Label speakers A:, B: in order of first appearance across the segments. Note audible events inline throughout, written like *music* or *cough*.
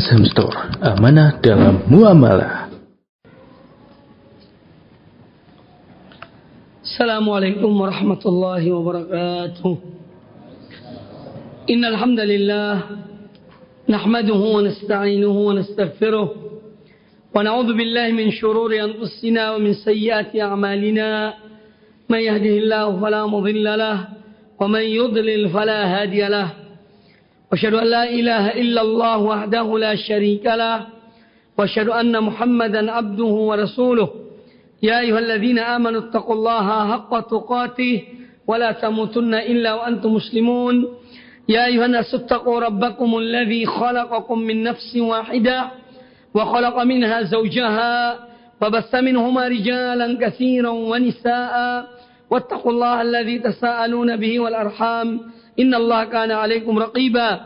A: Azam Store, amanah dalam muamalah.
B: السلام عليكم ورحمة الله وبركاته إن الحمد لله نحمده ونستعينه ونستغفره ونعوذ بالله من شرور أنفسنا ومن سيئات أعمالنا من يهده الله فلا مضل له ومن يضلل فلا هادي له وأشهد أن لا إله إلا الله وحده لا شريك له وأشهد أن محمدا عبده ورسوله. يا أيها الذين آمنوا اتقوا الله حق تقاته ولا تموتن إلا وأنتم مسلمون. يا أيها الناس اتقوا ربكم الذي خلقكم من نفس واحدة وخلق منها زوجها وبث منهما رجالا كثيرا ونساء. واتقوا الله الذي تساءلون به والأرحام. إن الله كان عليكم رقيبا.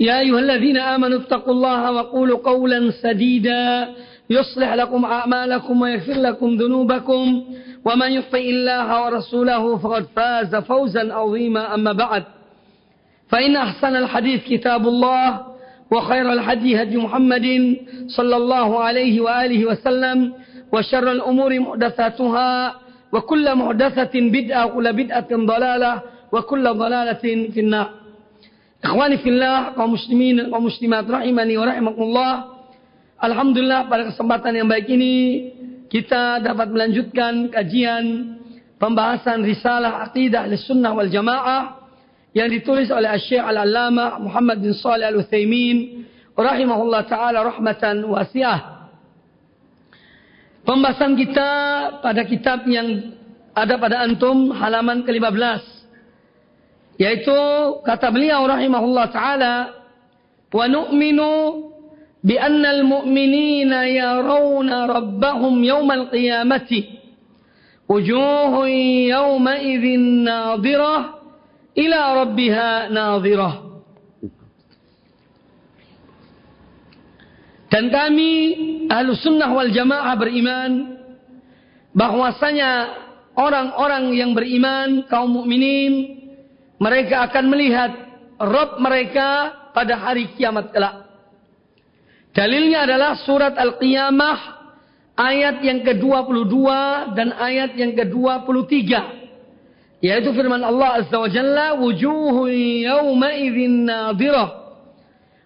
B: يا أيها الذين آمنوا اتقوا الله وقولوا قولا سديدا. يصلح لكم أعمالكم ويغفر لكم ذنوبكم. ومن يطع الله ورسوله فقد فاز فوزا عظيما. أما بعد فإن أحسن الحديث كتاب الله وخير الحديث هدي محمد صلى الله عليه وآله وسلم وشر الأمور محدثاتها وكل محدثة بدعة وكل بدعة ضلالة wa kullu dhalalatin finnar. Ikhwani fillah, kaum muslimin, kaum muslimat rahimani wa rahimakumullah. Alhamdulillah pada kesempatan yang baik ini kita dapat melanjutkan kajian pembahasan risalah aqidah sunnah wal jamaah yang ditulis oleh Syekh Al-Allamah Muhammad bin Shalih Al-Utsaimin rahimahullah taala rahmatan wasi'ah. Pembahasan kita pada kitab yang ada pada antum halaman ke-15 yaitu kata beliau rahimahullah taala wa nu'minu bi annal mu'minina yarawna rabbahum yawmal qiyamati wujuhun yawma idzin nadhirah ila rabbiha nadhirah. Dan kami ahlu sunnah wal jamaah beriman bahwasanya orang-orang yang beriman kaum mukminin mereka akan melihat Rob mereka pada hari kiamat kelak. Dalilnya adalah surat Al-Qiyamah ayat yang ke-22 dan ayat yang ke-23. Yaitu firman Allah Azza wa Jalla, wujuhu yawma.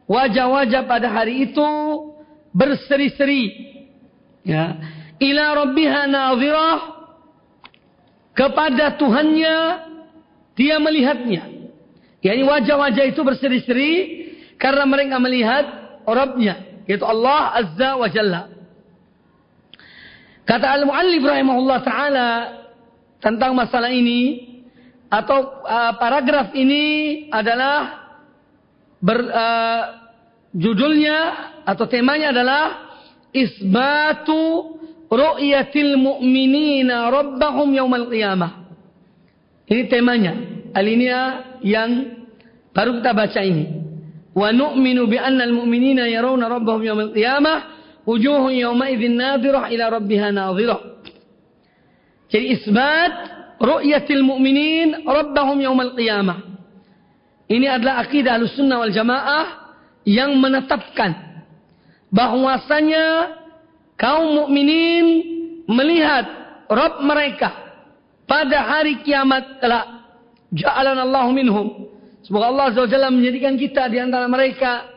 B: Wajah-wajah pada hari itu berseri-seri. Ya. Ila rabbiha nadirah kepada Tuhannya dia melihatnya. Yani wajah-wajah itu berseri-seri karena mereka melihat Rabbnya. Yaitu Allah Azza wa Jalla. Kata Al-Mu'allif rahimahullah ta'ala tentang masalah ini. Atau uh, paragraf ini adalah ber, uh, judulnya atau temanya adalah Isbatu ru'yatil mu'minina rabbahum yawmal qiyamah. Ini temanya. Alinea yang baru kita baca ini. Wa nu'minu bi anna al-mu'minina yarawna rabbahum yawmal qiyamah wujuhun yawma idzin nadirah ila rabbiha nadirah. Jadi isbat ru'yatil mu'minin rabbahum yawmal qiyamah. Ini adalah akidah Ahlussunnah wal Jamaah yang menetapkan bahwasanya kaum mukminin melihat Rabb mereka pada hari kiamat kelak. Ja'alan Allah minhum. Semoga Allah SWT menjadikan kita di antara mereka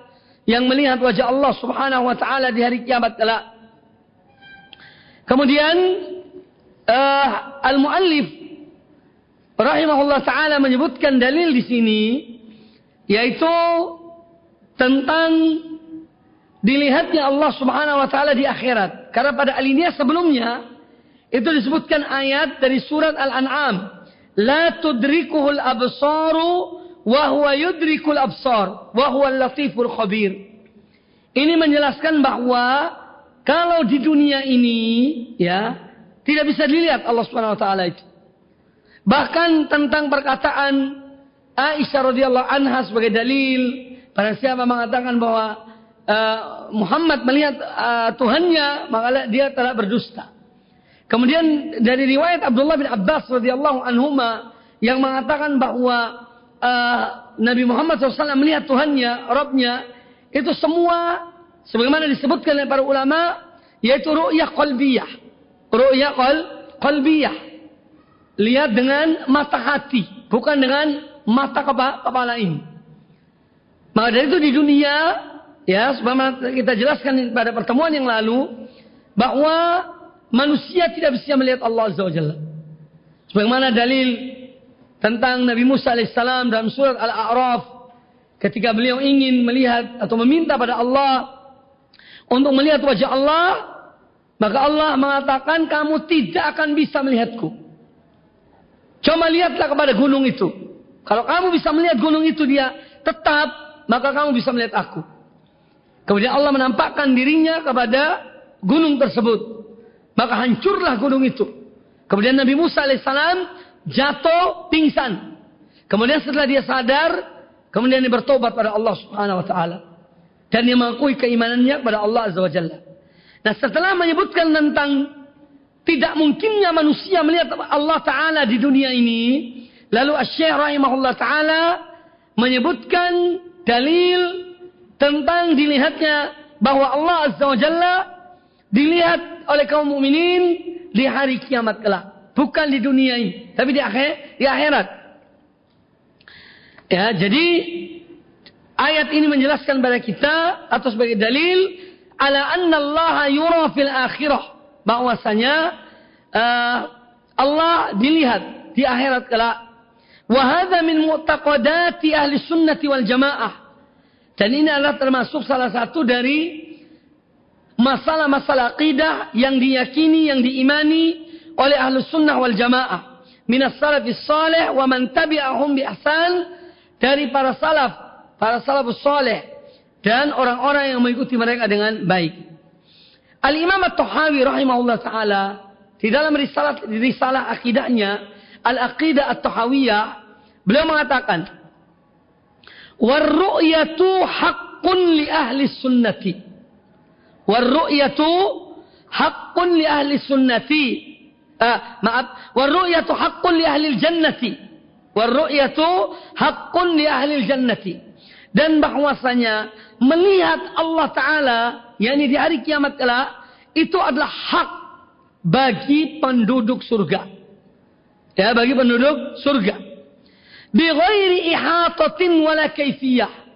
B: yang melihat wajah Allah Subhanahu wa taala di hari kiamat kelak. Kemudian uh, al-muallif rahimahullah taala menyebutkan dalil di sini yaitu tentang dilihatnya Allah Subhanahu wa taala di akhirat. Karena pada alinea sebelumnya itu disebutkan ayat dari surat Al-An'am. La tudrikuhul absaru wa huwa yudrikul absar wa huwa latiful khabir. Ini menjelaskan bahwa kalau di dunia ini ya tidak bisa dilihat Allah Subhanahu wa taala itu. Bahkan tentang perkataan Aisyah radhiyallahu anha sebagai dalil pada siapa mengatakan bahwa uh, Muhammad melihat uh, Tuhannya maka dia telah berdusta. Kemudian dari riwayat Abdullah bin Abbas radhiyallahu anhuma yang mengatakan bahwa uh, Nabi Muhammad SAW melihat Tuhannya, Robnya, itu semua sebagaimana disebutkan oleh para ulama yaitu ru'yah qalbiyah. Ru'yah qal qalbiyah. Lihat dengan mata hati, bukan dengan mata kepala ini. Maka dari itu di dunia ya sebagaimana kita jelaskan pada pertemuan yang lalu bahwa manusia tidak bisa melihat Allah Azza wa Jalla. Sebagaimana dalil tentang Nabi Musa alaihissalam dalam surat Al-A'raf ketika beliau ingin melihat atau meminta pada Allah untuk melihat wajah Allah, maka Allah mengatakan kamu tidak akan bisa melihatku. Coba lihatlah kepada gunung itu. Kalau kamu bisa melihat gunung itu dia tetap, maka kamu bisa melihat aku. Kemudian Allah menampakkan dirinya kepada gunung tersebut. Maka hancurlah gunung itu. Kemudian Nabi Musa alaihissalam jatuh pingsan. Kemudian setelah dia sadar, kemudian dia bertobat pada Allah Subhanahu wa taala. Dan dia mengakui keimanannya kepada Allah Azza wa Jalla. Nah, setelah menyebutkan tentang tidak mungkinnya manusia melihat Allah taala di dunia ini, lalu Asy-Syaikh rahimahullah taala menyebutkan dalil tentang dilihatnya bahwa Allah Azza wa Jalla dilihat oleh kaum mukminin di hari kiamat kelak, bukan di dunia ini, tapi di akhir di akhirat. Ya, jadi ayat ini menjelaskan kepada kita atau sebagai dalil ala anna Allah yura fil akhirah bahwasanya uh, Allah dilihat di akhirat kelak. Wa hadha min mu'taqadati ahli sunnati wal jamaah. Dan ini adalah termasuk salah satu dari masalah-masalah akidah yang diyakini, yang diimani oleh ahlu sunnah wal jamaah. Minas salafis salih wa man tabi'ahum bi ahsan. Dari para salaf, para salafus salih. Dan orang-orang yang mengikuti mereka dengan baik. Al-Imam At-Tahawi rahimahullah ta'ala. Di dalam risalah, risalah akidahnya. Al-Aqidah At-Tahawiyah. Beliau mengatakan. Warru'yatu haqqun li ahli sunnati. Ahli sunnati. Ah, maaf, warru'yatu haqqun li ahli jannati. Warru'yatu haqqun li ahli jannati. Dan bahwasanya melihat Allah Ta'ala, yakni di hari kiamat kelak, itu adalah hak bagi penduduk surga. Ya, bagi penduduk surga. Bi ghairi ihatatin wala kaifiyah.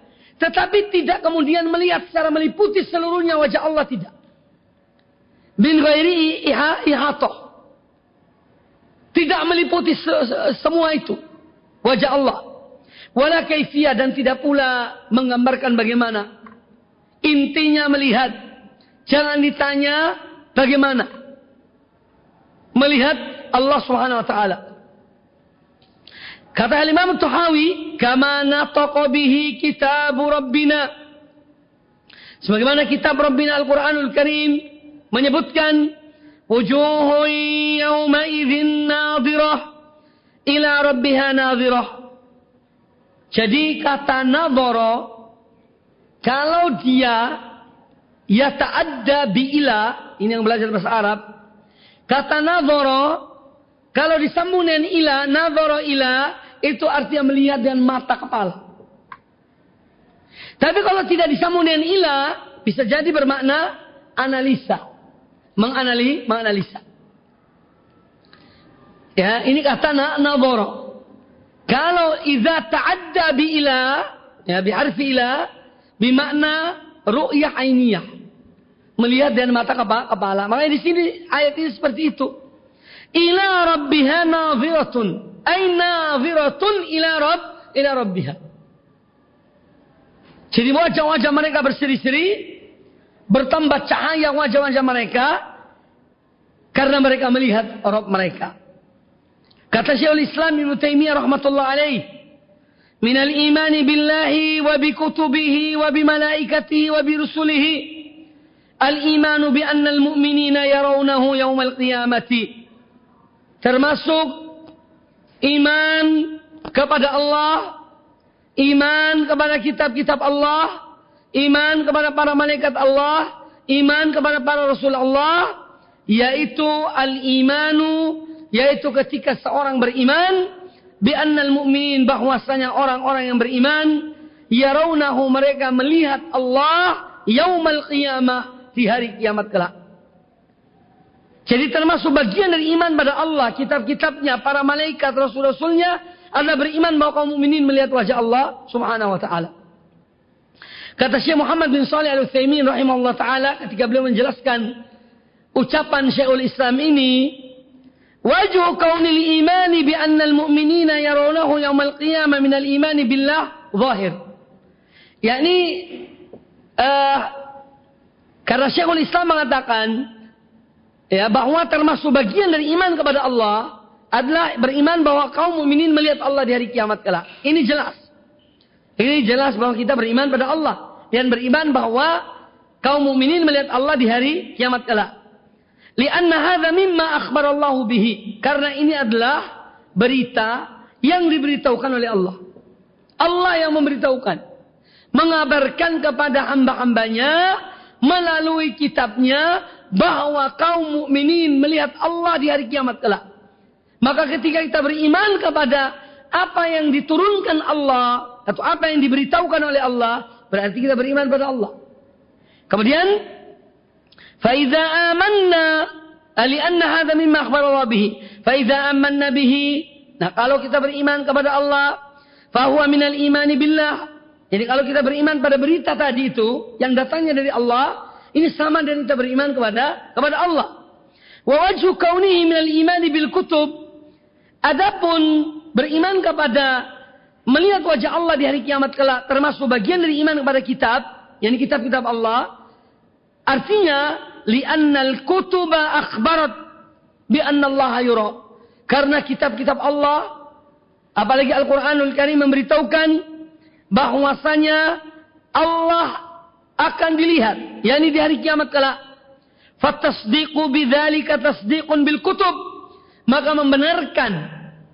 B: Tetapi tidak kemudian melihat secara meliputi seluruhnya wajah Allah tidak. Bin ghairi iha ihatoh. Tidak meliputi se se semua itu. Wajah Allah. Wala kaifiyah dan tidak pula menggambarkan bagaimana. Intinya melihat. Jangan ditanya bagaimana. Melihat Allah subhanahu wa ta'ala. Kata Imam Tuhawi, kama nataqa bihi kitab Rabbina. Sebagaimana kitab Rabbina Al-Qur'anul Karim menyebutkan wujuhun yawma idzin ila rabbiha nadhirah. Jadi kata nadhara kalau dia ya ta'adda bi ila, ini yang belajar bahasa Arab. Kata nadhara kalau disambung dengan ila, nadhara ila, itu artinya melihat dengan mata kepala. Tapi kalau tidak disambung dengan ila, bisa jadi bermakna analisa. Menganali, menganalisa. Ya, ini kata na nadhara. Kalau idza ta'adda bi ila, ya bi harfi ila, bermakna ru'yah ainiyah. Melihat dengan mata kepala. Makanya di sini ayat ini seperti itu ila rabbiha nadhiratun ay nadhiratun ila rabb ila rabbiha jadi wajah-wajah mereka berseri-seri bertambah cahaya wajah-wajah mereka karena mereka melihat Rabb mereka kata Syekhul Islam Ibnu Taimiyah rahmatullah alaih min al-imani billahi wa bi kutubihi wa bi malaikatihi wa bi rusulihi al-imanu bi anna al-mu'minina yarawnahu yawm al-qiyamati termasuk iman kepada Allah, iman kepada kitab-kitab Allah, iman kepada para malaikat Allah, iman kepada para rasul Allah, yaitu al-imanu, yaitu ketika seorang beriman bi annal mu'minin bahwasanya orang-orang yang beriman yarawnahu mereka melihat Allah yaumal qiyamah di hari kiamat kelak. Jadi termasuk bagian dari iman pada Allah, kitab-kitabnya, para malaikat, rasul-rasulnya adalah beriman bahwa kaum mukminin melihat wajah Allah Subhanahu wa taala. Kata Syekh Muhammad bin Shalih Al-Utsaimin rahimahullah taala ketika beliau menjelaskan ucapan Syekhul Islam ini, wajhu kaunil imani bi anna al-mu'minina yarawnahu yaumal qiyamah min al-imani billah zahir. Yakni uh, karena Syekhul Islam mengatakan ya bahwa termasuk bagian dari iman kepada Allah adalah beriman bahwa kaum mukminin melihat Allah di hari kiamat kelak. Ini jelas. Ini jelas bahwa kita beriman pada Allah dan beriman bahwa kaum mukminin melihat Allah di hari kiamat kelak. Lianna hadza mimma akhbarallahu bihi. Karena ini adalah berita yang diberitahukan oleh Allah. Allah yang memberitahukan. Mengabarkan kepada hamba-hambanya melalui kitabnya bahwa kaum mukminin melihat Allah di hari kiamat kelak. Maka ketika kita beriman kepada apa yang diturunkan Allah atau apa yang diberitahukan oleh Allah, berarti kita beriman pada Allah. Kemudian, faiza amanna alianna hadza mimma akhbara bihi. Faiza amanna bihi. Nah, kalau kita beriman kepada Allah, fahuwa minal imani billah. Jadi kalau kita beriman pada berita tadi itu yang datangnya dari Allah, ini sama dengan kita beriman kepada kepada Allah wa wajhu kaunihi minal imani bil kutub adapun beriman kepada melihat wajah Allah di hari kiamat kelak termasuk bagian dari iman kepada kitab yakni kitab-kitab Allah artinya li'annal kutuba akhbarat bi anna Allah yura. Karena kitab-kitab Allah apalagi Al-Qur'anul Karim memberitahukan bahwasanya Allah akan dilihat yakni di hari kiamat kala. Fatasdiqu bidzalika tasdiqun bil kutub. Maka membenarkan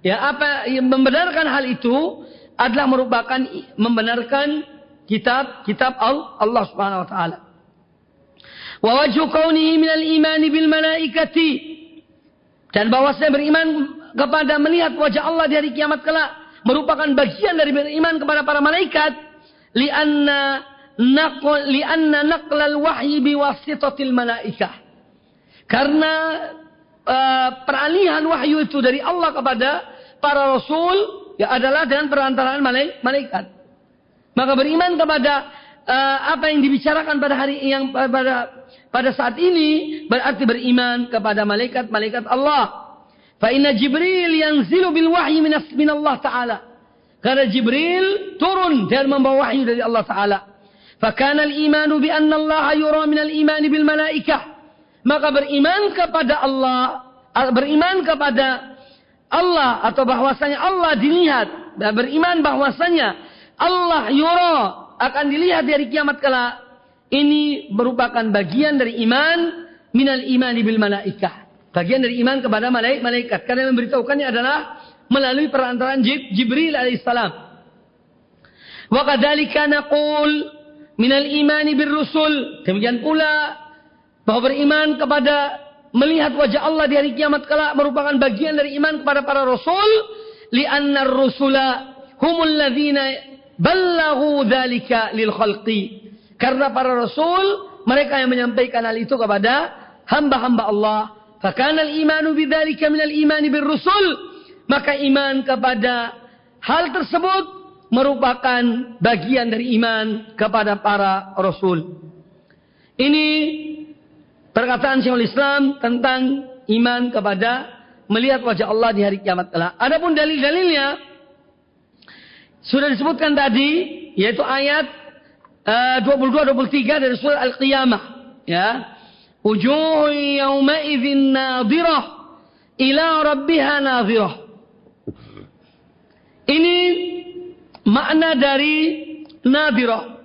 B: ya apa yang membenarkan hal itu adalah merupakan membenarkan kitab-kitab Allah Subhanahu wa taala. Wa wajhu kaunihi minal imani bil malaikati. Dan bahwasanya beriman kepada melihat wajah Allah di hari kiamat kelak merupakan bagian dari beriman kepada para malaikat lianna lianna naqlal wahyi biwasitatil malaikah. Karena uh, peralihan wahyu itu dari Allah kepada para rasul ya adalah dengan perantaraan malaikat. Maka beriman kepada uh, apa yang dibicarakan pada hari yang pada pada saat ini berarti beriman kepada malaikat-malaikat Allah. Fa inna Jibril yanzilu bil wahyi min Allah taala. Karena Jibril turun dan membawa wahyu dari Allah taala. Fa kana al imanu bi anna Allah yura min al iman bil malaikah. Maka beriman kepada Allah, beriman kepada Allah atau bahwasanya Allah dilihat dan beriman bahwasanya Allah yura akan dilihat dari kiamat kelak ini merupakan bagian dari iman minal imani bil malaikah. Bagian dari iman kepada malaikat. Karena yang memberitahukannya adalah melalui perantaraan Jibril alaihissalam. Wa kadzalika naqul minal imani bir rusul. Demikian pula bahwa beriman kepada melihat wajah Allah di hari kiamat kala merupakan bagian dari iman kepada para rasul li'anna ar-rusula humul ladzina ballaghu dzalika lil khalqi karena para rasul mereka yang menyampaikan hal itu kepada hamba-hamba Allah. Fakana al-imanu bidzalika min al-imani bir-rusul. Maka iman kepada hal tersebut merupakan bagian dari iman kepada para rasul. Ini perkataan Syekhul Islam tentang iman kepada melihat wajah Allah di hari kiamat kelak. Adapun dalil-dalilnya sudah disebutkan tadi yaitu ayat 22 23 dari surah Al-Qiyamah ya wujuh yawma idzin nadhirah ila rabbiha nadhirah ini makna dari nadhirah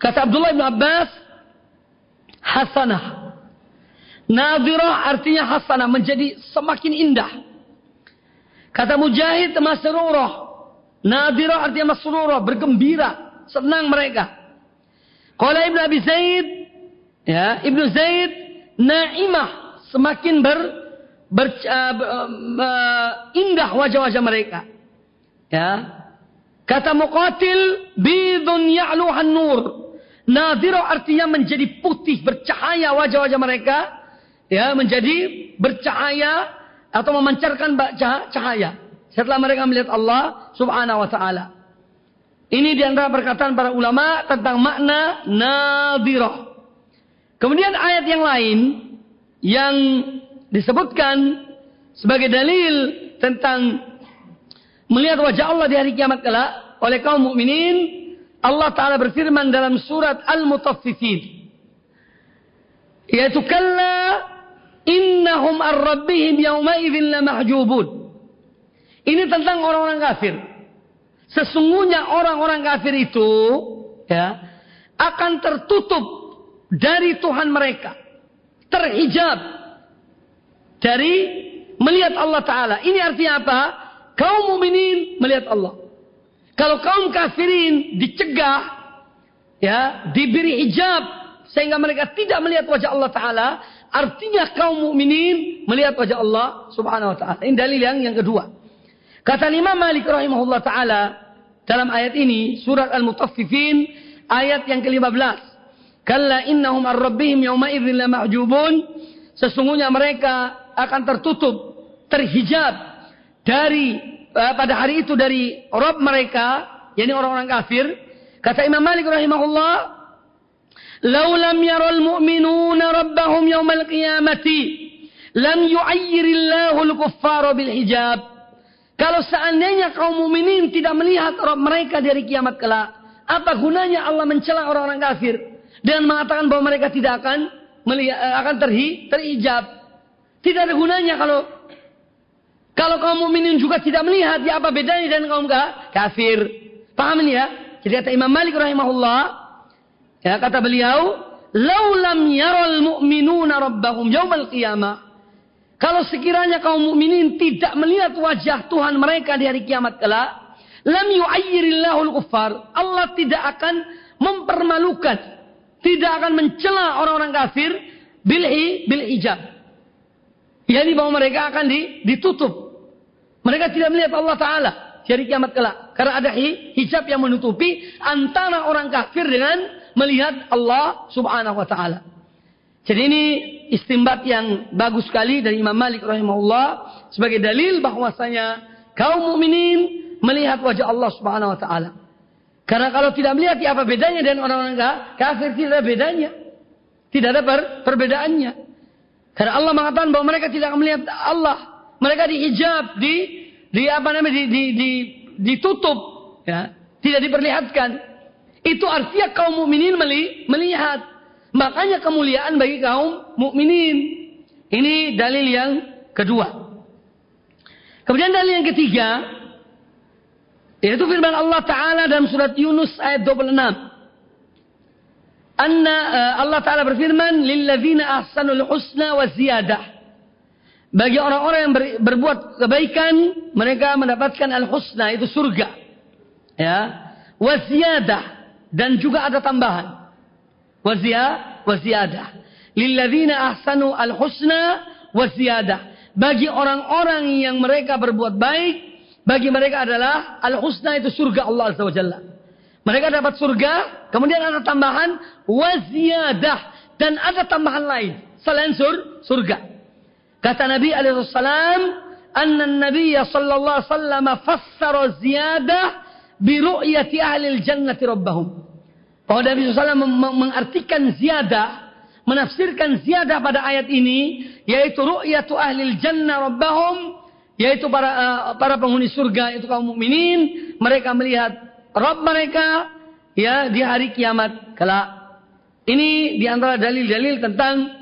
B: kata Abdullah bin Abbas hasanah nadhirah artinya hasanah menjadi semakin indah kata Mujahid masrurah nadhirah artinya masrurah bergembira senang mereka. Kalau Ibnu Abi Zaid, ya, Ibnu Zaid naimah semakin ber, ber uh, uh, indah wajah-wajah mereka. Ya. Kata Muqatil, bidun ya'luhan nur. Nadhiro artinya menjadi putih, bercahaya wajah-wajah mereka. Ya, menjadi bercahaya atau memancarkan cahaya. Setelah mereka melihat Allah subhanahu wa ta'ala. Ini di antara perkataan para ulama tentang makna nadhirah. Kemudian ayat yang lain yang disebutkan sebagai dalil tentang melihat wajah Allah di hari kiamat kelak oleh kaum mukminin Allah taala berfirman dalam surat Al-Mutaffifin. Yaitu kalla innahum ar-rabbihim yawma idzin ini tentang orang-orang kafir. Sesungguhnya orang-orang kafir itu ya akan tertutup dari Tuhan mereka. Terhijab dari melihat Allah taala. Ini artinya apa Kaum mukminin melihat Allah. Kalau kaum kafirin dicegah, ya, diberi hijab sehingga mereka tidak melihat wajah Allah Taala, artinya kaum mukminin melihat wajah Allah Subhanahu Wa Taala. Ini dalil yang yang kedua. Kata Imam Malik rahimahullah taala dalam ayat ini surat Al-Mutaffifin ayat yang ke-15. Kalla innahum ar-rabbihim yawma idzin lamahjubun. Sesungguhnya mereka akan tertutup, terhijab dari uh, pada hari itu dari Rob mereka, yakni orang-orang kafir. Kata Imam Malik rahimahullah, "Lau lam yaral mu'minuna rabbahum yaumal qiyamati, lam yu'ayyirillahu al-kuffara bil hijab." Kalau seandainya kaum mukminin tidak melihat Rob mereka dari kiamat kelak, apa gunanya Allah mencela orang-orang kafir dan mengatakan bahwa mereka tidak akan melihat, akan terhi, terhijab? Tidak ada gunanya kalau kalau kaum mukminin juga tidak melihat, ya apa bedanya dengan kaum kafir? Paham ini ya? Jadi kata Imam Malik rahimahullah, ya kata beliau, "Laulam yaral mu'minuna rabbahum yaumal qiyamah." Kalau sekiranya kaum mukminin tidak melihat wajah Tuhan mereka di hari kiamat kelak, lam yu'ayyirillahu al-kuffar. Allah tidak akan mempermalukan, tidak akan mencela orang-orang kafir bilhi bil hijab. Yani bahwa mereka akan ditutup mereka tidak melihat Allah Ta'ala dari kiamat kelak. Karena ada hijab yang menutupi antara orang kafir dengan melihat Allah Subhanahu Wa Ta'ala. Jadi ini istimbat yang bagus sekali dari Imam Malik rahimahullah sebagai dalil bahwasanya kaum mukminin melihat wajah Allah Subhanahu wa taala. Karena kalau tidak melihat ya apa bedanya dengan orang-orang kafir tidak ada bedanya. Tidak ada per perbedaannya. Karena Allah mengatakan bahwa mereka tidak akan melihat Allah mereka dihijab, di di apa namanya di, di, di ditutup, ya, tidak diperlihatkan. Itu artinya kaum mukminin melihat. Makanya kemuliaan bagi kaum mukminin. Ini dalil yang kedua. Kemudian dalil yang ketiga yaitu firman Allah taala dalam surat Yunus ayat 26. Anna uh, Allah taala berfirman lilladzina ahsanul husna wa ziyadah. Bagi orang-orang yang ber, berbuat kebaikan, mereka mendapatkan al-husna, itu surga. Ya. Waziyadah. Dan juga ada tambahan. Wazia, waziyadah. Lilladzina ahsanu al-husna waziyadah. Bagi orang-orang yang mereka berbuat baik, bagi mereka adalah al-husna itu surga Allah Azza wa Jalla. Mereka dapat surga, kemudian ada tambahan waziyadah dan ada tambahan lain selain sur, surga. Kata Nabi alaihissalam, anna Nabi sallallahu alaihi wasallam fassara ziyadah bi ru'yati ahli jannati rabbahum. Bahwa Nabi SAW mengartikan ziyadah, menafsirkan ziyadah pada ayat ini, yaitu ru'yatu ahli jannah rabbahum, yaitu para uh, para penghuni surga itu kaum mukminin, mereka melihat Rabb mereka ya di hari kiamat kelak. Ini di antara dalil-dalil tentang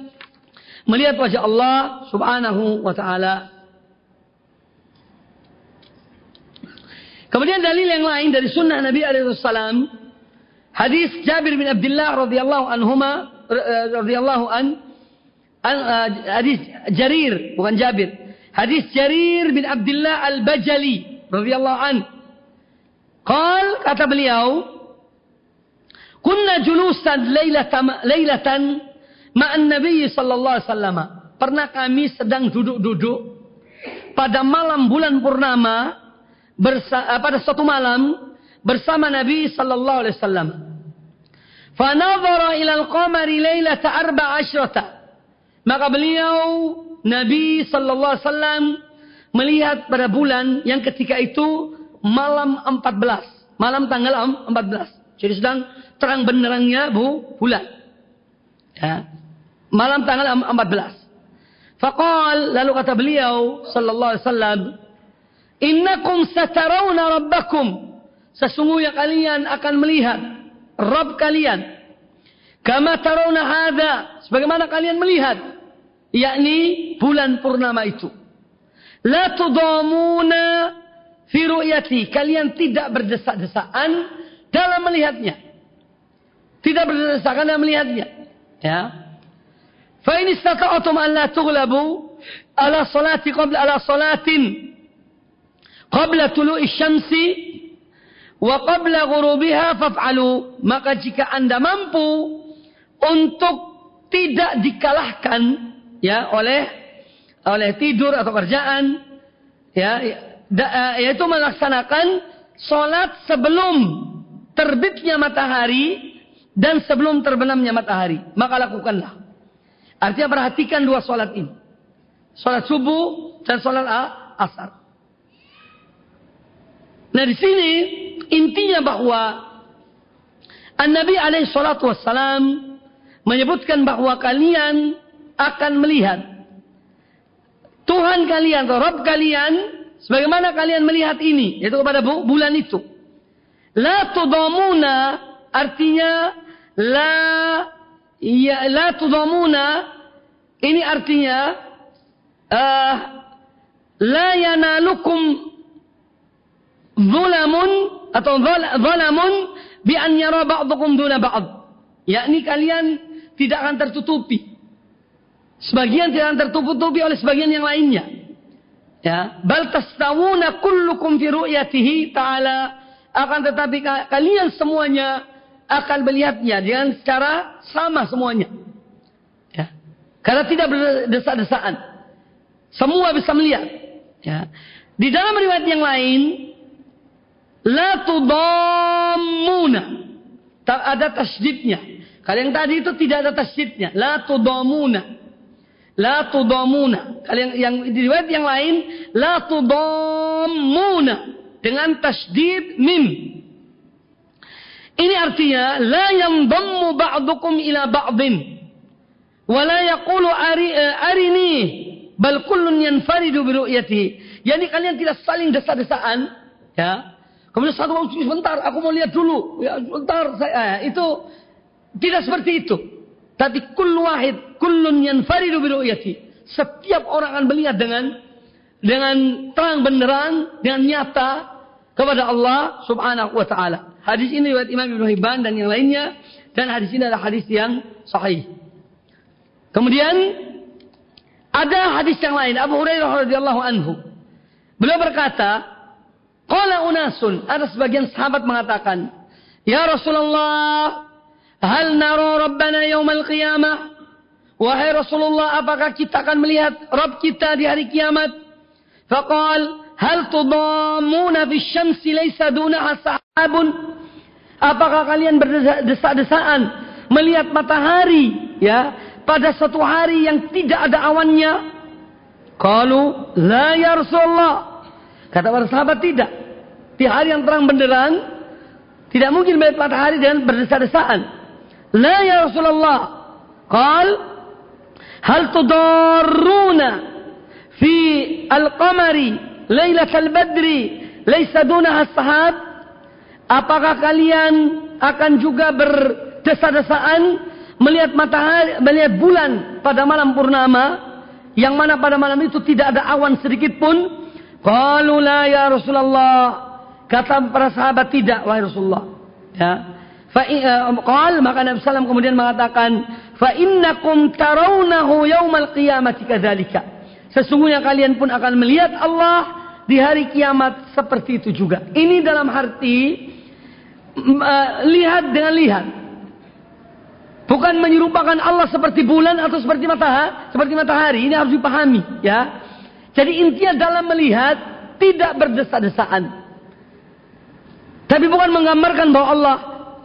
B: melihat wajah Allah Subhanahu wa taala. Kemudian dalil yang lain dari sunnah Nabi alaihi salam hadis Jabir bin Abdullah radhiyallahu anhuma radhiyallahu an, an uh, hadis Jarir bukan Jabir hadis Jarir bin Abdullah al-Bajali radhiyallahu an Qal kata beliau kunna julusan lailatan lailatan ma'an Nabi sallallahu alaihi wasallam. Pernah kami sedang duduk-duduk pada malam bulan purnama bersa, eh, pada suatu malam bersama Nabi sallallahu alaihi wasallam. Fanadhara ila al-qamari lailata arba. Maka beliau Nabi sallallahu alaihi wasallam melihat pada bulan yang ketika itu malam 14. Malam tanggal 14. Jadi sedang terang benderangnya bu, bulan. Ya. Malam tanggal 14. Faqal lalu kata beliau sallallahu alaihi wasallam, "Innakum satarawna rabbakum." Sesungguhnya kalian akan melihat Rabb kalian. Kama tarawna hadza, sebagaimana kalian melihat yakni bulan purnama itu. La tudamuna fi ru'yati. Kalian tidak berdesak-desaan dalam melihatnya. Tidak berdesak-desakan dalam melihatnya. Ya. Fa in istata'tum an la tughlabu ala salati qabla ala salatin qabla tulu'i syamsi wa qabla ghurubiha faf'alu. Maka jika Anda mampu untuk tidak dikalahkan ya oleh oleh tidur atau kerjaan ya da, yaitu melaksanakan sholat sebelum terbitnya matahari dan sebelum terbenamnya matahari. Maka lakukanlah. Artinya perhatikan dua sholat ini. Sholat subuh dan sholat asar. Nah di sini intinya bahwa An-Nabi alaihi salatu wassalam menyebutkan bahwa kalian akan melihat Tuhan kalian atau Rabb kalian Sebagaimana kalian melihat ini, yaitu kepada bulan itu. La tudamuna artinya la ya la tudamuna ini artinya uh, la yanalukum zulamun atau zalamun bi an yara ba'dukum duna ba'd. Yakni kalian tidak akan tertutupi. Sebagian tidak akan tertutupi oleh sebagian yang lainnya. Ya, bal tastawuna kullukum fi ru'yatihi ta'ala akan tetapi kalian semuanya akan melihatnya dengan secara sama semuanya. Ya. Karena tidak berdesak-desaan. Semua bisa melihat. Ya. Di dalam riwayat yang lain la tudammuna. Ada tasydidnya. Kalau yang tadi itu tidak ada tasydidnya. La tudammuna. La tudamuna. Kalian yang di riwayat yang lain la tudamuna dengan tasdid mim. Ini artinya la yandammu ba'dukum ila ba'din wa la yaqulu ari, uh, arini bal kullun yanfaridu bi ru'yatihi. Yani kalian tidak saling desa-desaan, ya. Kemudian satu sebentar aku mau lihat dulu, ya sebentar saya itu tidak seperti itu. Tapi kul wahid, kullun yanfaridu bi ru'yati. Setiap orang akan melihat dengan dengan terang benderang, dengan nyata kepada Allah Subhanahu wa taala. Hadis ini riwayat Imam Ibnu Hibban dan yang lainnya dan hadis ini adalah hadis yang sahih. Kemudian ada hadis yang lain Abu Hurairah radhiyallahu anhu. Beliau berkata, qala unasun, ada sebagian sahabat mengatakan, "Ya Rasulullah, Hal naro Rabbana yaumal qiyamah? Wahai Rasulullah, apakah kita akan melihat Rabb kita di hari kiamat? Faqal, Hal tudamuna fi syamsi laisa dunaha sahabun. Apakah kalian berdesak-desaan melihat matahari ya pada satu hari yang tidak ada awannya? Kalau la ya Rasulullah. Kata para sahabat tidak. Di hari yang terang benderang tidak mungkin melihat matahari dan berdesak-desaan. La ya Rasulullah. Qal hal tudarruna fi al-qamari Lailatul Badri laisa dunaha sahab? Apakah kalian akan juga berdesa-desaan melihat matahari, melihat bulan pada malam purnama yang mana pada malam itu tidak ada awan sedikit pun? Qalu la ya Rasulullah. Kata para sahabat tidak wahai Rasulullah. Ya. Fa eh, qal maka Nabi sallallahu kemudian mengatakan fa innakum tarawnahu yaumal qiyamati kadzalika. Sesungguhnya kalian pun akan melihat Allah di hari kiamat seperti itu juga. Ini dalam arti uh, lihat dengan lihat. Bukan menyerupakan Allah seperti bulan atau seperti matahari, seperti matahari. Ini harus dipahami, ya. Jadi intinya dalam melihat tidak berdesa-desaan. Tapi bukan menggambarkan bahwa Allah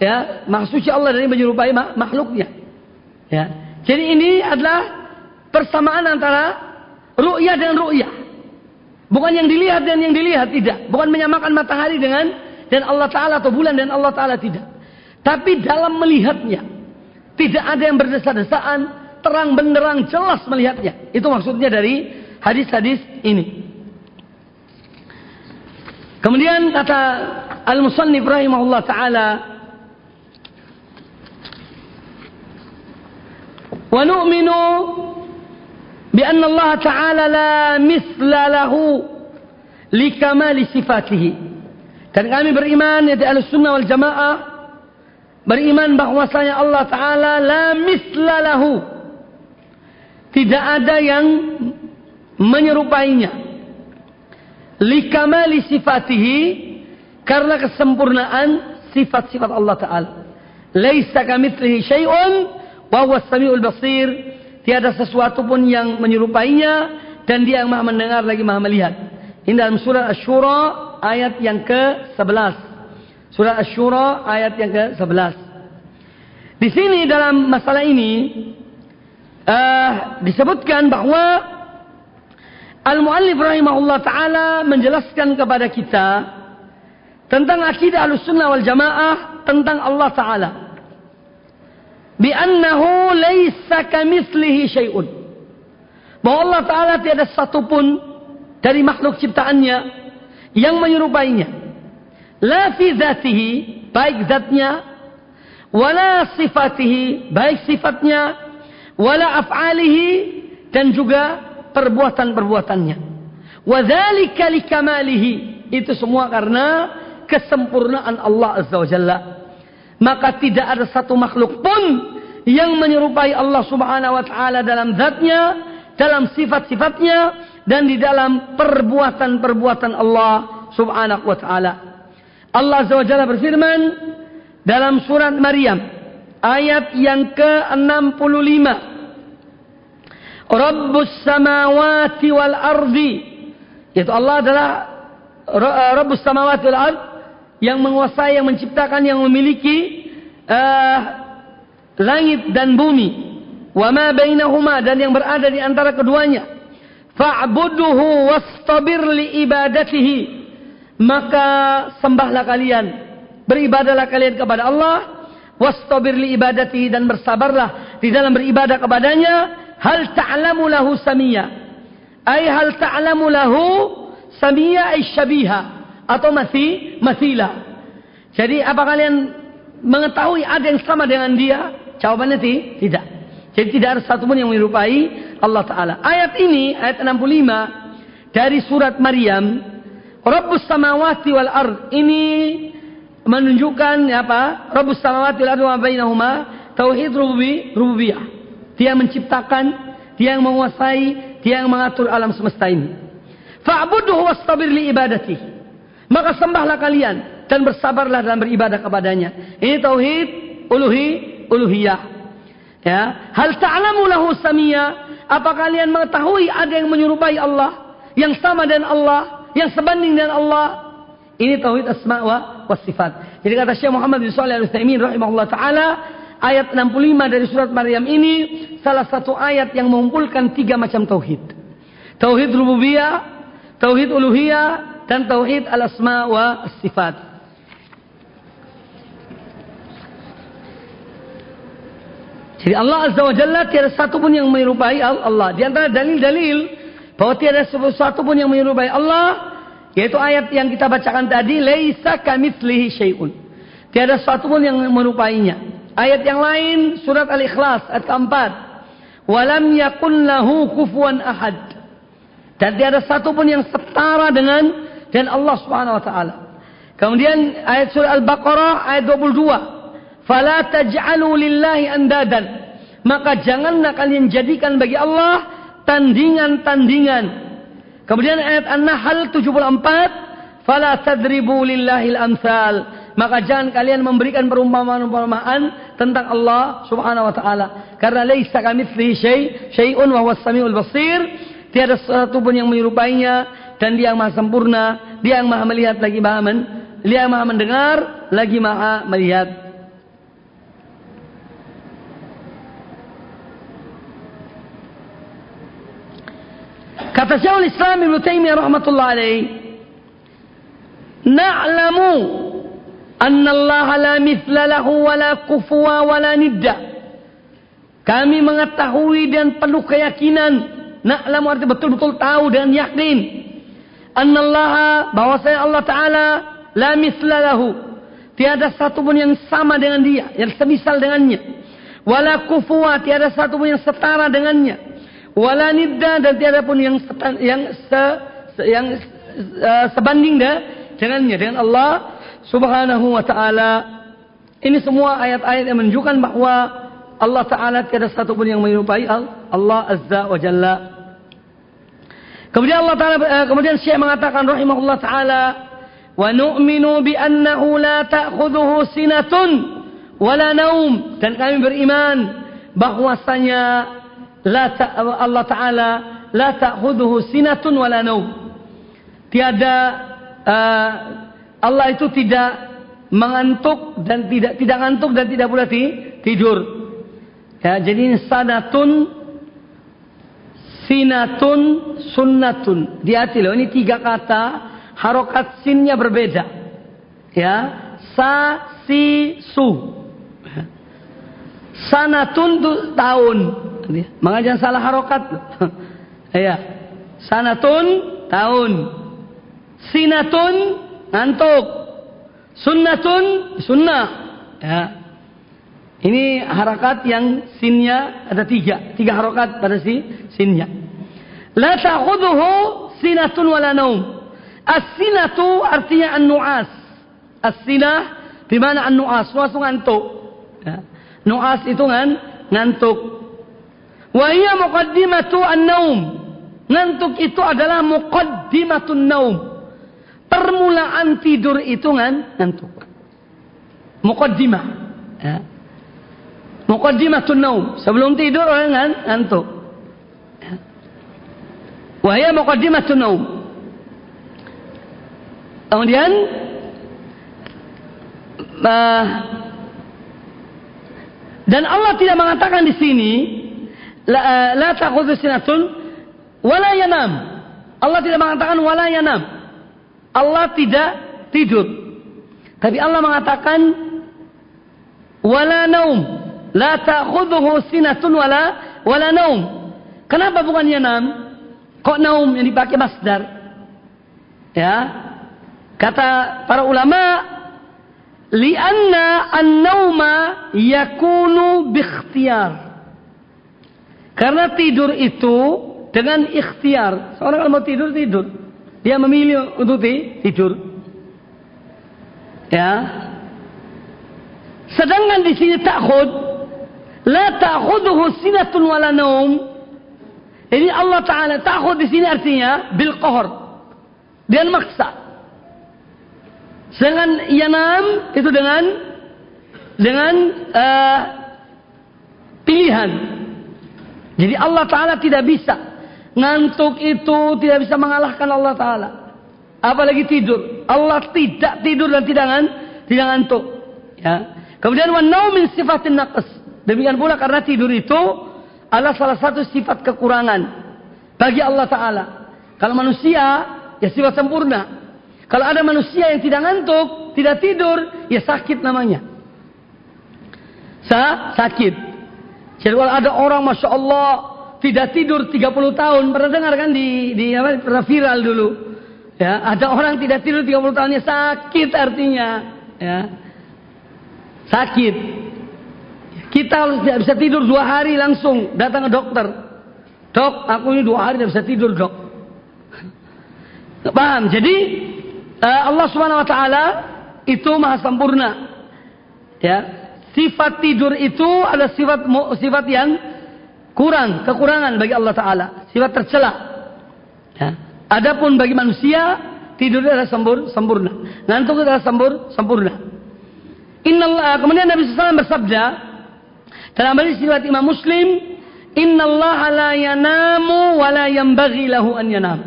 B: ya maksudnya Allah dari menyerupai makhluknya. Ya. Jadi ini adalah persamaan antara ru'yah dan ru'yah. Bukan yang dilihat dan yang dilihat tidak. Bukan menyamakan matahari dengan dan Allah Taala atau bulan dan Allah Taala tidak. Tapi dalam melihatnya tidak ada yang berdesa-desaan, terang benderang jelas melihatnya. Itu maksudnya dari hadis-hadis ini. Kemudian kata Al-Musannif rahimahullah taala Wa nu'minu بأن الله تعالى لا مثل له لكمال صفاته dan kami beriman yaitu al-sunnah wal jamaah beriman bahwasanya Allah Ta'ala la misla lahu tidak ada yang menyerupainya likamali sifatihi karena kesempurnaan sifat-sifat Allah Ta'ala laisa kamitslihi syai'un wa huwa samiul basir Tiada sesuatu pun yang menyerupainya dan dia yang maha mendengar lagi maha melihat. Ini dalam surat Ash-Shura ayat yang ke-11. Surat Ash-Shura ayat yang ke-11. Di sini dalam masalah ini uh, disebutkan bahwa Al-Muallif rahimahullah taala menjelaskan kepada kita tentang akidah Ahlussunnah wal Jamaah tentang Allah taala bi annahu laisa kamitslihi syai'un. Bahwa Allah taala tiada satu pun dari makhluk ciptaannya yang menyerupainya. La fi dzatihi, baik zatnya, wala sifatihi, baik sifatnya, wala af'alihi dan juga perbuatan-perbuatannya. Wa dzalika likamalihi. Itu semua karena kesempurnaan Allah Azza wa Jalla maka tidak ada satu makhluk pun yang menyerupai Allah Subhanahu wa taala dalam zatnya, dalam sifat-sifatnya dan di dalam perbuatan-perbuatan Allah Subhanahu wa taala. Allah Azza wa Jalla berfirman dalam surat Maryam ayat yang ke-65 Rabbus samawati wal ardi yaitu Allah adalah Rabbus samawati wal ardi yang menguasai, yang menciptakan, yang memiliki uh, langit dan bumi. Wa ma bainahuma dan yang berada di antara keduanya. Fa'buduhu wastabir li ibadatihi. Maka sembahlah kalian, beribadalah kalian kepada Allah, wastabir li ibadatihi dan bersabarlah di dalam beribadah kepadanya. Hal ta'lamu lahu samia. Ay hal ta'lamu lahu samia ay syabiha atau masih masila. Jadi apa kalian mengetahui ada yang sama dengan dia? Jawabannya tidak. Jadi tidak ada satu pun yang menyerupai Allah Ta'ala. Ayat ini, ayat 65 dari surat Maryam. Rabbus samawati wal ard. Ini menunjukkan ya apa? Rabbus samawati wal ard wa bainahuma. Tauhid rububi, rububiyah. Dia menciptakan, dia yang menguasai, dia yang mengatur alam semesta ini. Fa'buduhu wastabir li ibadatihi. Maka sembahlah kalian dan bersabarlah dalam beribadah kepadanya. Ini tauhid uluhi uluhiyah. Ya, hal ta'lamu lahu samia? Apa kalian mengetahui ada yang menyerupai Allah, yang sama dengan Allah, yang sebanding dengan Allah? Ini tauhid asma wa wasifat. Jadi kata Syekh Muhammad bin Shalih Al-Utsaimin rahimahullah taala, ayat 65 dari surat Maryam ini salah satu ayat yang mengumpulkan tiga macam tauhid. Tauhid rububiyah, tauhid uluhiyah, dan tauhid al-asma wa sifat. Jadi Allah Azza wa Jalla tiada satu pun yang menyerupai Allah. Di antara dalil-dalil bahwa tiada sesuatu pun yang menyerupai Allah, yaitu ayat yang kita bacakan tadi, laisa kamitslihi syai'un. Tiada satu pun yang menyerupai-nya. Ayat yang lain surat Al-Ikhlas ayat keempat. Walam yakun lahu kufuwan ahad. Dan tiada satu pun yang setara dengan dan Allah Subhanahu wa taala. Kemudian ayat surah Al-Baqarah ayat 22. Fala taj'alu lillahi andadan. Maka janganlah kalian jadikan bagi Allah tandingan-tandingan. Kemudian ayat An-Nahl 74, fala tadribu lillahil amsal. Maka jangan kalian memberikan perumpamaan-perumpamaan tentang Allah Subhanahu wa taala. Karena laisa kamitslihi syai' syai'un wa huwas samiul basir. Tiada sesuatu pun yang menyerupainya dan dia yang maha sempurna, dia yang maha melihat lagi maha men Dia maha mendengar, lagi maha melihat. Kata Syekhul Islam Ibn Taimiyah rahmatullah alaih, "Na'lamu anna Allah la mithla lahu wa la kufuwa wa nidda." Kami mengetahui dan penuh keyakinan, na'lamu artinya betul-betul tahu dan yakin annallaha bahwa saya Allah taala la mithla lahu. Tiada satu pun yang sama dengan dia, yang semisal dengannya. Wala kufuwa, tiada satu pun yang setara dengannya wala nidda dan tiada pun yang yang se, yang uh, sebanding dah dengannya dengan Allah Subhanahu wa taala. Ini semua ayat-ayat yang menunjukkan bahwa Allah taala tiada satu pun yang menyerupai Allah Azza wa Jalla. Kemudian Allah taala uh, kemudian Syekh mengatakan rahimahullah taala wa nu'minu bi annahu la ta'khudhuhu sinatun wala naum dan kami beriman bahwasanya la ta, Allah Taala la ta'khudhuhu sinatun wala naum. Tiada uh, Allah itu tidak mengantuk dan tidak tidak ngantuk dan tidak pula tidur. Ya, jadi sanatun sinatun sunnatun. Di-hati loh, ini tiga kata harokat sinnya berbeda. Ya, sa si su. Sanatun itu tahun. Jangan salah harokat. Iya. *laughs* Sanatun tahun. Sinatun ngantuk. Sunnatun sunnah. Ya. Ini harakat yang sinnya ada tiga. Tiga harokat pada si sinnya. La ta'khudhuhu sinatun wala naum. As-sinatu artinya an-nu'as. As-sinah di mana an-nu'as? Nu'as ngantuk. Ya. Nu'as itu kan ngantuk. Wahia muqaddimatu an-naum. Ngantuk itu adalah muqaddimatun naum. Permulaan tidur itu kan ngantuk. Muqaddimah. Ya. Muqaddimatun naum. Sebelum tidur orang ngantuk. Ya. Wahia muqaddimatun naum. Kemudian uh, dan Allah tidak mengatakan di sini la, la ta'khudhu sinatun wala yanam. Allah tidak mengatakan wala yanam. Allah tidak tidur. Tapi Allah mengatakan wala naum. La ta'khudhuhu sinatun wala wala naum. Kenapa bukan yanam? Kok naum yang dipakai masdar? Ya. Kata para ulama, li'anna an-nauma yakunu bi ikhtiyar. Karena tidur itu dengan ikhtiar. Seorang kalau mau tidur, tidur. Dia memilih untuk tidur. Ya. Sedangkan di sini takhud. La ta'khudhuhu sinatun wala naum. Ini Allah Ta'ala takhud di sini artinya bil qahar. Dia maksa. Sedangkan yanam itu dengan dengan uh, pilihan. Jadi Allah Ta'ala tidak bisa. Ngantuk itu tidak bisa mengalahkan Allah Ta'ala. Apalagi tidur. Allah tidak tidur dan tidak, tidak ngantuk. Ya. Kemudian wanau min sifatin naqas. Demikian pula karena tidur itu adalah salah satu sifat kekurangan bagi Allah Ta'ala. Kalau manusia, ya sifat sempurna. Kalau ada manusia yang tidak ngantuk, tidak tidur, ya sakit namanya. Sa sakit. Jadi kalau ada orang Masya Allah tidak tidur 30 tahun. Pernah dengar kan di, di apa, pernah viral dulu. Ya, ada orang tidak tidur 30 tahunnya sakit artinya. Ya. Sakit. Kita harus tidak bisa tidur dua hari langsung datang ke dokter. Dok, aku ini dua hari tidak bisa tidur dok. Paham? Jadi eh, Allah Subhanahu Wa Taala itu maha sempurna. Ya, Sifat tidur itu adalah sifat sifat yang kurang, kekurangan bagi Allah Taala, sifat tercela. Ya. Adapun bagi manusia tidur adalah sempur, sempurna, ngantuk adalah sempur, sempurna. Innallah, kemudian Nabi SAW bersabda dalam hadis riwayat Imam Muslim, Innallaha la yanamu wa la yanbaghi lahu an yanam.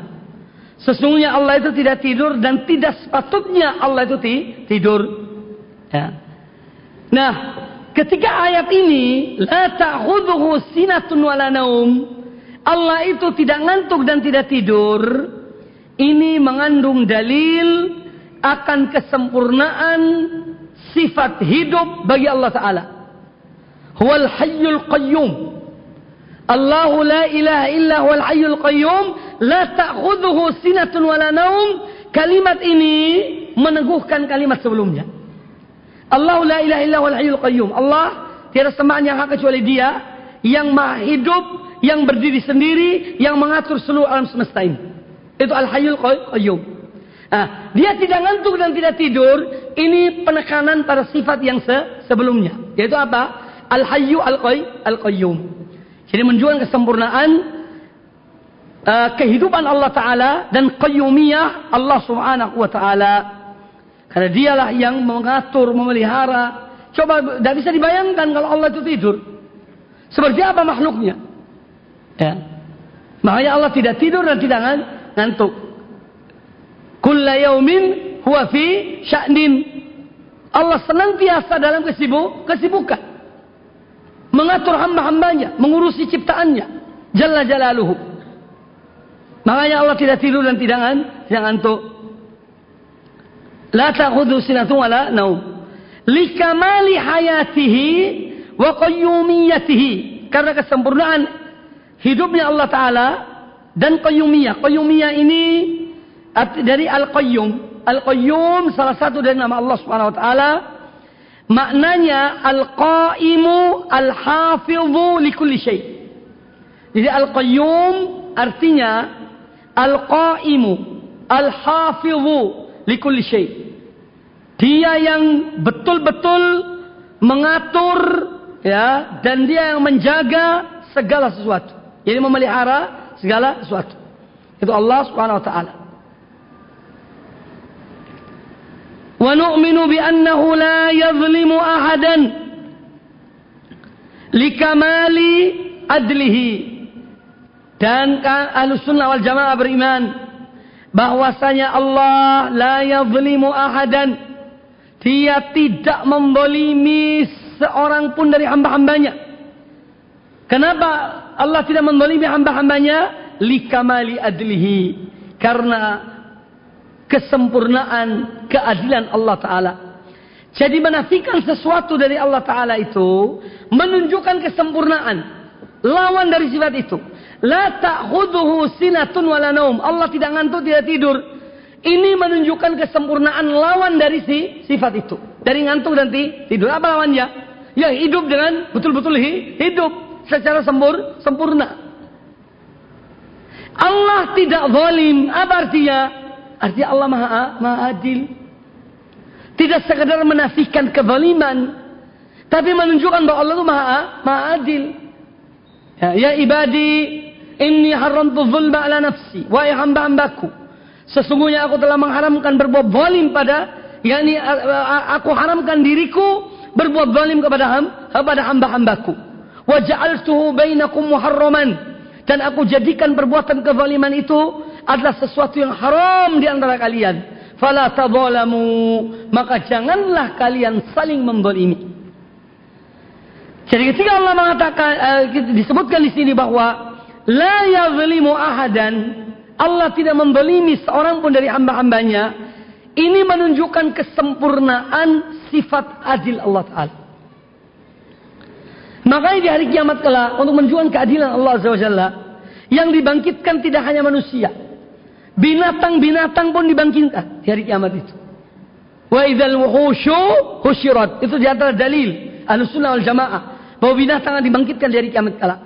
B: Sesungguhnya Allah itu tidak tidur dan tidak sepatutnya Allah itu tidur. Ya. Nah, ketika ayat ini la ta'khudhuhu sinatun wala naum, Allah itu tidak ngantuk dan tidak tidur. Ini mengandung dalil akan kesempurnaan sifat hidup bagi Allah Ta'ala. Huwal hayyul qayyum. Allahu la ilaha illa huwal hayyul qayyum. La ta'khudhuhu sinatun wala naum. Kalimat ini meneguhkan kalimat sebelumnya. Allah la ilaha illa huwal hayyul qayyum. Allah tiada sembahan yang hak kecuali Dia yang maha hidup, yang berdiri sendiri, yang mengatur seluruh alam semesta ini. Itu al-hayyul qayyum. Nah, dia tidak ngantuk dan tidak tidur, ini penekanan pada sifat yang se sebelumnya. Yaitu apa? Al-hayyu al-qayyum. Jadi menunjukkan kesempurnaan uh, kehidupan Allah Ta'ala dan qayyumiyah Allah Subhanahu Wa Ta'ala. Karena dialah yang mengatur, memelihara. Coba tidak bisa dibayangkan kalau Allah itu tidur. Seperti apa makhluknya? Ya. Makanya Allah tidak tidur dan tidak ngantuk. Kulla yaumin huwa fi sya'nin. Allah senantiasa dalam kesibuk, kesibukan. Mengatur hamba-hambanya, mengurusi ciptaannya. Jalla jalaluhu. Makanya Allah tidak tidur dan tidak, ngantuk. La ta'khudhu sinatun wala naum. Likamali hayatihi wa qayyumiyatihi. Karena kesempurnaan hidupnya Allah Ta'ala dan qayyumiyah. Qayyumiyah ini dari Al-Qayyum. Al-Qayyum salah satu dari nama Allah Subhanahu wa taala. Maknanya Al-Qaimu Al-Hafidhu likulli syai. Jadi Al-Qayyum artinya Al-Qaimu Al-Hafidhu likulli syai. Dia yang betul-betul mengatur ya dan dia yang menjaga segala sesuatu. Jadi memelihara segala sesuatu. Itu Allah Subhanahu wa taala. ونؤمن بأنه لا يظلم أحدا لكمال أدله dan ahlu sunnah wal jamaah beriman bahwasanya Allah la yazlimu ahadan. Dia tidak membolimi seorang pun dari hamba-hambanya. Kenapa Allah tidak membolimi hamba-hambanya? Likamali adlihi. Karena kesempurnaan keadilan Allah Ta'ala. Jadi menafikan sesuatu dari Allah Ta'ala itu menunjukkan kesempurnaan. Lawan dari sifat itu. La ta'khuduhu sinatun wala naum. Allah tidak ngantuk, tidak tidur. Ini menunjukkan kesempurnaan lawan dari si sifat itu. Dari ngantuk dan tidur. Apa lawannya? Ya hidup dengan betul-betul hidup secara sempur, sempurna. Allah tidak zalim. Apa artinya? Artinya Allah maha, maha adil. Tidak sekedar menafikan kezaliman. Tapi menunjukkan bahwa Allah itu maha, maha adil. Ya, ya ibadi, inni haramtu zulma ala nafsi. Wahai hamba-hambaku. Sesungguhnya aku telah mengharamkan berbuat zalim pada, yakni aku haramkan diriku berbuat zalim kepada ham, kepada hamba-hambaku. Wa ja'altuhu bainakum muharraman. Dan aku jadikan perbuatan kezaliman itu adalah sesuatu yang haram di antara kalian. Fala tadzalamu, maka janganlah kalian saling mendolimi. Jadi ketika Allah mengatakan uh, disebutkan di sini bahwa la yazlimu ahadan, Allah tidak mendolimi seorang pun dari hamba-hambanya. Ini menunjukkan kesempurnaan sifat adil Allah Ta'ala. Makanya di hari kiamat kelak untuk menunjukkan keadilan Allah Azza wa Jalla yang dibangkitkan tidak hanya manusia, Binatang-binatang pun dibangkitkan di hari kiamat itu. Wa idzal wuhusyu husyirat. Itu di antara dalil Ahlussunnah wal Jamaah bahwa binatang akan dibangkitkan di hari kiamat kelak.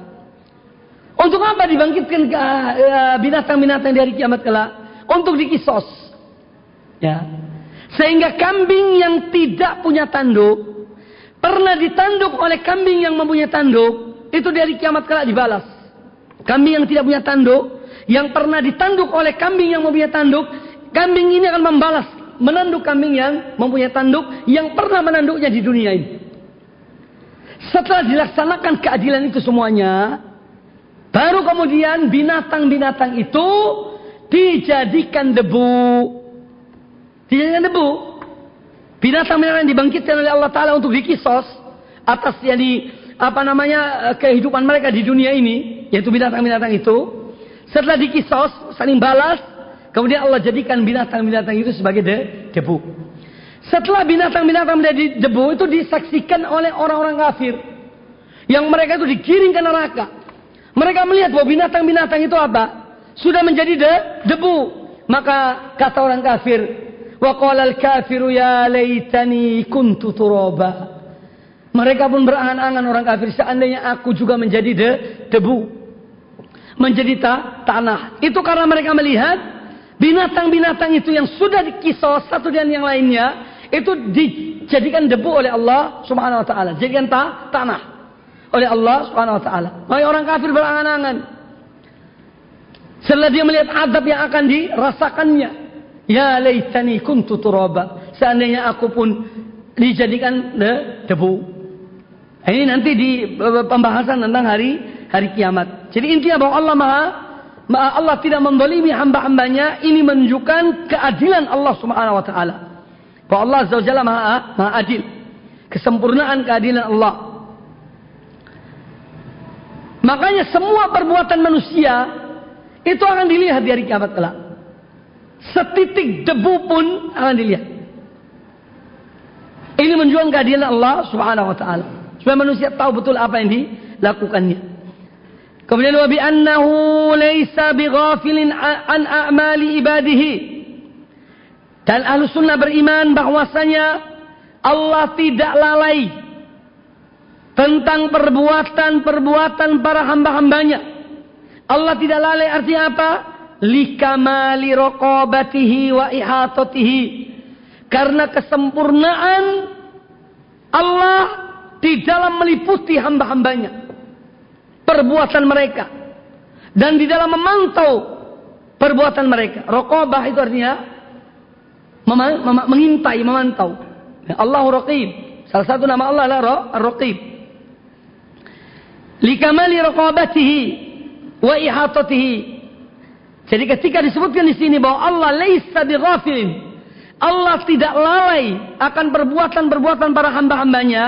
B: Untuk apa dibangkitkan eh, binatang-binatang di hari kiamat kelak? Untuk dikisos. Ya. Sehingga kambing yang tidak punya tanduk pernah ditanduk oleh kambing yang mempunyai tanduk, itu di hari kiamat kelak dibalas. Kambing yang tidak punya tanduk yang pernah ditanduk oleh kambing yang mempunyai tanduk, kambing ini akan membalas menanduk kambing yang mempunyai tanduk yang pernah menanduknya di dunia ini. Setelah dilaksanakan keadilan itu semuanya, baru kemudian binatang-binatang itu dijadikan debu. Dijadikan debu. Binatang-binatang yang dibangkitkan oleh Allah Ta'ala untuk dikisos atas jadi apa namanya kehidupan mereka di dunia ini, yaitu binatang-binatang itu. Setelah dikisos, saling balas, kemudian Allah jadikan binatang-binatang itu sebagai de, debu. Setelah binatang-binatang menjadi debu itu disaksikan oleh orang-orang kafir. Yang mereka itu digiring ke neraka. Mereka melihat bahwa binatang-binatang itu apa? Sudah menjadi de, debu. Maka kata orang kafir, wa qala al-kafiru ya laitani kuntu turaba. Mereka pun berangan-angan orang kafir seandainya aku juga menjadi de, debu. Menjadi ta, tanah. Itu karena mereka melihat binatang-binatang itu yang sudah dikisos satu dan yang lainnya itu dijadikan debu oleh Allah Subhanahu wa taala, jadikan ta tanah oleh Allah Subhanahu wa taala. Maka orang kafir berangan-angan. Setelah dia melihat adab yang akan dirasakannya, ya laitani kuntu turaba. Seandainya aku pun dijadikan de, debu. Ini nanti di pembahasan tentang hari hari kiamat. Jadi intinya bahwa Allah Maha Allah tidak mendolimi hamba-hambanya. Ini menunjukkan keadilan Allah Subhanahu Wa Taala. Bahwa Allah Azza wa Jalla maha, maha adil. Kesempurnaan keadilan Allah. Makanya semua perbuatan manusia itu akan dilihat di hari kiamat kelak. Setitik debu pun akan dilihat. Ini menunjukkan keadilan Allah Subhanahu wa taala. Supaya manusia tahu betul apa yang dilakukannya. Kemudian wa bi annahu laisa bighafilin an a'mali ibadihi. Dan ahlu sunnah beriman bahwasanya Allah tidak lalai tentang perbuatan-perbuatan para hamba-hambanya. Allah tidak lalai artinya apa? Likamali rokobatihi wa ihatatihi. Karena kesempurnaan Allah di dalam meliputi hamba-hambanya. Perbuatan mereka. Dan di dalam memantau perbuatan mereka. Rokobah itu artinya mem mem mengintai, memantau. Ya, Allahu Raqib. Salah satu nama Allah adalah Ar-Raqib. Likamali raqabatihi wa ihatatihi. Jadi ketika disebutkan di sini bahwa Allah laisa bighafilin. Allah tidak lalai akan perbuatan-perbuatan para hamba-hambanya.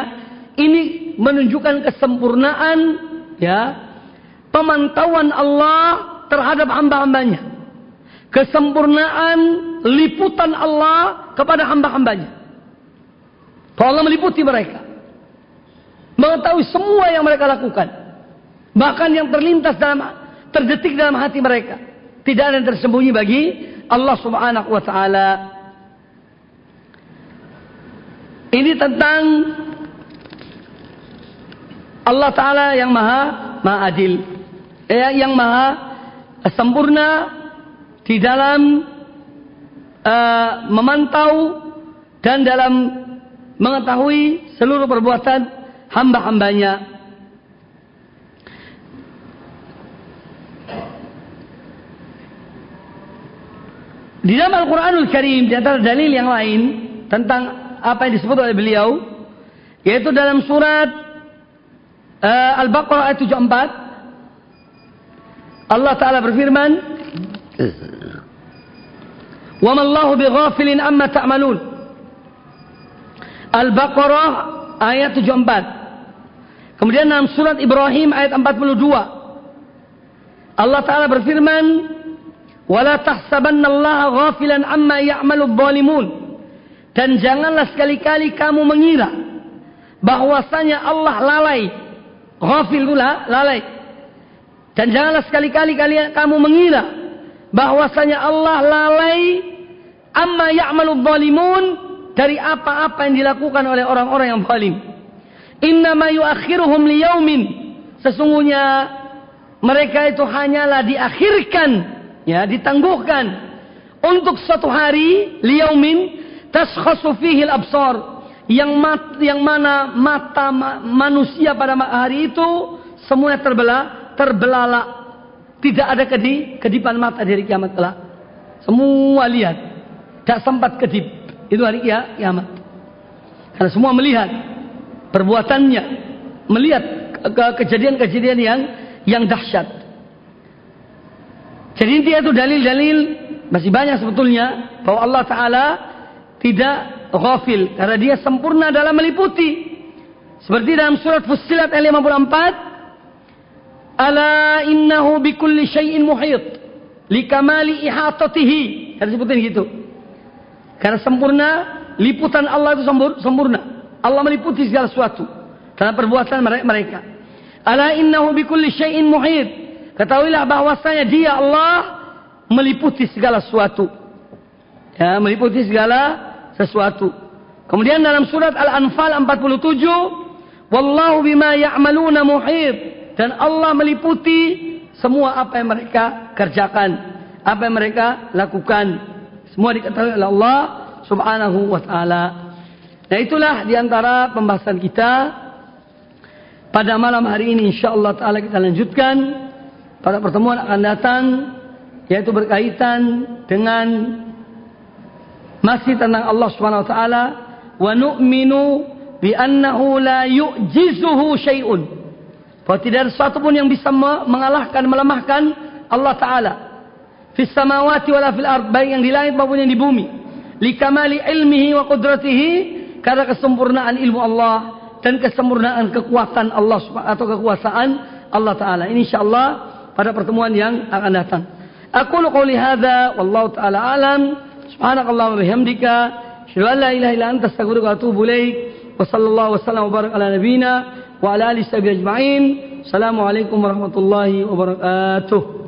B: Ini menunjukkan kesempurnaan ya pemantauan Allah terhadap hamba-hambanya kesempurnaan liputan Allah kepada hamba-hambanya. Allah meliputi mereka. Mengetahui semua yang mereka lakukan. Bahkan yang terlintas dalam terdetik dalam hati mereka. Tidak ada yang tersembunyi bagi Allah Subhanahu wa taala. Ini tentang Allah taala yang maha maha adil. yang maha sempurna di dalam uh, memantau dan dalam mengetahui seluruh perbuatan hamba-hambanya. Di dalam Al-Quranul Karim, di antara dalil yang lain tentang apa yang disebut oleh beliau, yaitu dalam surat uh, Al-Baqarah ayat 74 Allah taala berfirman Wa ma بِغَافِلٍ أَمَّا amma Al-Baqarah ayat 74 Kemudian dalam surat Ibrahim ayat 42 Allah taala berfirman Wala اللَّهَ ghafilan amma يَعْمَلُ dhalimun. Dan janganlah sekali-kali kamu mengira bahwasanya Allah lalai Ghafil pula lalai. Dan janganlah sekali-kali kalian kamu mengira bahwasanya Allah lalai amma ya'malu zalimun dari apa-apa yang dilakukan oleh orang-orang yang zalim. Inna ma yuakhiruhum liyaumin. Sesungguhnya mereka itu hanyalah diakhirkan, ya, ditangguhkan untuk suatu hari liyaumin taskhasu fihi al-absar yang mat, yang mana mata ma, manusia pada hari itu semuanya terbelah, terbelalak. Tidak ada kedip, kedipan mata dari kiamat kelak. Semua lihat. Tak sempat kedip. Itu hari kiamat. Karena semua melihat perbuatannya, melihat kejadian-kejadian yang yang dahsyat. Jadi intinya itu dalil-dalil masih banyak sebetulnya bahwa Allah Ta'ala tidak ghafil karena dia sempurna dalam meliputi. Seperti dalam surat Fussilat ayat 54. Ala innahu bikulli syai'in muhit. Likamali ihatatihi. Harus sebutin gitu. Karena sempurna, liputan Allah itu sempurna. Allah meliputi segala sesuatu. Dalam perbuatan mereka. Ala innahu bikulli syai'in muhit. Ketahuilah bahwasanya dia Allah meliputi segala sesuatu. Ya, meliputi segala sesuatu. Kemudian dalam surat Al-Anfal 47, Wallahu bima ya'maluna muhit. Dan Allah meliputi semua apa yang mereka kerjakan, apa yang mereka lakukan. Semua diketahui oleh Allah Subhanahu wa taala. Nah, itulah di antara pembahasan kita pada malam hari ini insyaallah taala kita lanjutkan pada pertemuan akan datang yaitu berkaitan dengan masih tentang Allah Subhanahu wa taala wa nu'minu bi annahu la yu'jizuhu syai'un. Bahwa tidak ada sesuatu pun yang bisa mengalahkan melemahkan Allah taala. Fis samawati wala fil ard baik yang di langit maupun yang di bumi. Likamali ilmihi wa qudratihi karena kesempurnaan ilmu Allah dan kesempurnaan kekuatan Allah atau kekuasaan Allah taala. Insyaallah pada pertemuan yang akan datang. Aku qouli hadza wallahu taala alam. Subhanakallah wa bihamdika asyhadu an la ilaha illa anta astaghfiruka wa atubu ilaik. Wa sallallahu wasallam wa barak ala nabiyyina wa ala alihi ajma'in. Assalamualaikum warahmatullahi wabarakatuh.